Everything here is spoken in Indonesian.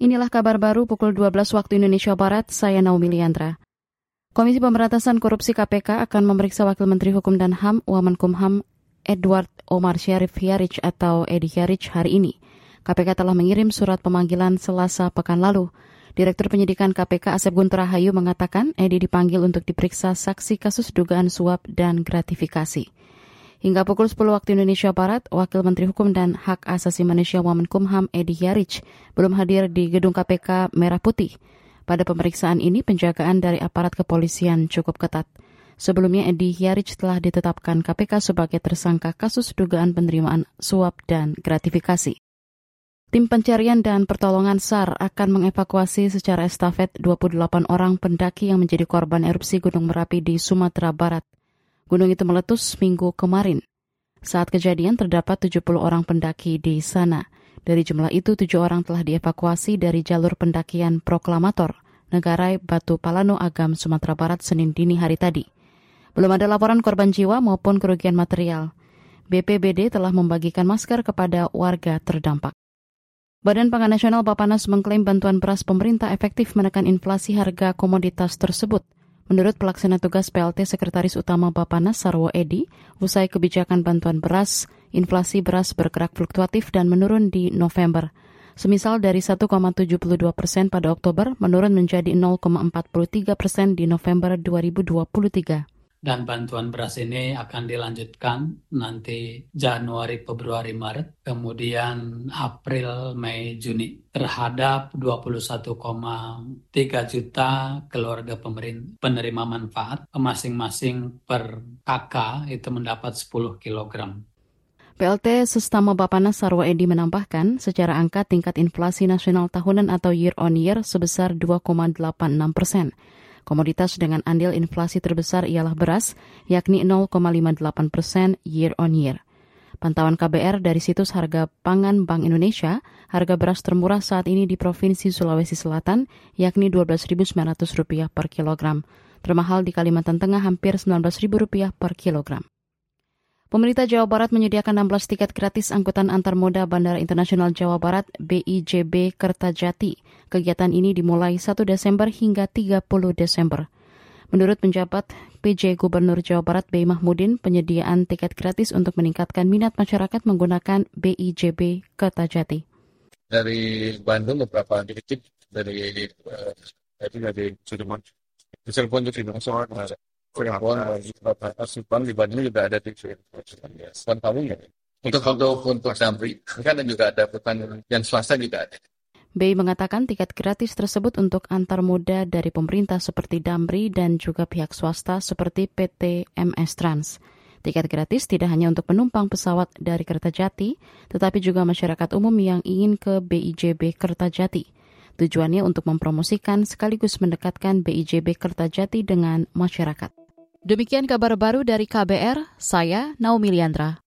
Inilah kabar baru pukul 12 waktu Indonesia Barat, saya Naomi Liandra. Komisi Pemberantasan Korupsi KPK akan memeriksa Wakil Menteri Hukum dan HAM, Wamenkumham, Edward Omar Syarif Hiarich atau Edi Hiarich hari ini. KPK telah mengirim surat pemanggilan selasa pekan lalu. Direktur Penyidikan KPK Asep Guntur Rahayu mengatakan Edi dipanggil untuk diperiksa saksi kasus dugaan suap dan gratifikasi. Hingga pukul 10 waktu Indonesia Barat, Wakil Menteri Hukum dan Hak Asasi Manusia Wamenkumham Edi Yarich belum hadir di gedung KPK Merah Putih. Pada pemeriksaan ini, penjagaan dari aparat kepolisian cukup ketat. Sebelumnya, Edi Yarich telah ditetapkan KPK sebagai tersangka kasus dugaan penerimaan suap dan gratifikasi. Tim pencarian dan pertolongan SAR akan mengevakuasi secara estafet 28 orang pendaki yang menjadi korban erupsi Gunung Merapi di Sumatera Barat. Gunung itu meletus minggu kemarin. Saat kejadian terdapat 70 orang pendaki di sana. Dari jumlah itu, tujuh orang telah dievakuasi dari jalur pendakian proklamator Negarai Batu Palano Agam, Sumatera Barat, Senin dini hari tadi. Belum ada laporan korban jiwa maupun kerugian material. BPBD telah membagikan masker kepada warga terdampak. Badan Pangan Nasional Bapanas mengklaim bantuan beras pemerintah efektif menekan inflasi harga komoditas tersebut – Menurut pelaksana tugas PLT Sekretaris Utama Bapanas Sarwo Edi, usai kebijakan bantuan beras, inflasi beras bergerak fluktuatif dan menurun di November. Semisal dari 1,72 persen pada Oktober menurun menjadi 0,43 persen di November 2023 dan bantuan beras ini akan dilanjutkan nanti Januari, Februari, Maret, kemudian April, Mei, Juni terhadap 21,3 juta keluarga penerima manfaat masing-masing per kakak itu mendapat 10 kilogram. PLT Sestama Bapanas Sarwa Edi menambahkan, secara angka tingkat inflasi nasional tahunan atau year on year sebesar 2,86 persen. Komoditas dengan andil inflasi terbesar ialah beras, yakni 0,58 persen year on year. Pantauan KBR dari situs harga pangan Bank Indonesia, harga beras termurah saat ini di Provinsi Sulawesi Selatan, yakni Rp12.900 per kilogram. Termahal di Kalimantan Tengah hampir Rp19.000 per kilogram. Pemerintah Jawa Barat menyediakan 16 tiket gratis angkutan antar moda Bandara Internasional Jawa Barat BIJB Kertajati. Kegiatan ini dimulai 1 Desember hingga 30 Desember. Menurut penjabat PJ Gubernur Jawa Barat B. Mahmudin, penyediaan tiket gratis untuk meningkatkan minat masyarakat menggunakan BIJB Kertajati. Dari Bandung beberapa titik dari uh, dari Sudirman, Cirebon juga ada Cirebon, Subang di Bandung juga ada di Cirebon kamu ya. Untuk untuk untuk Damri, kan juga ada bukan yang swasta juga ada. BI mengatakan tiket gratis tersebut untuk antar moda dari pemerintah seperti Damri dan juga pihak swasta seperti PT MS Trans. Tiket gratis tidak hanya untuk penumpang pesawat dari Kertajati, tetapi juga masyarakat umum yang ingin ke BIJB Kertajati. Tujuannya untuk mempromosikan sekaligus mendekatkan BIJB Kertajati dengan masyarakat. Demikian kabar baru dari KBR, saya Naomi Liandra.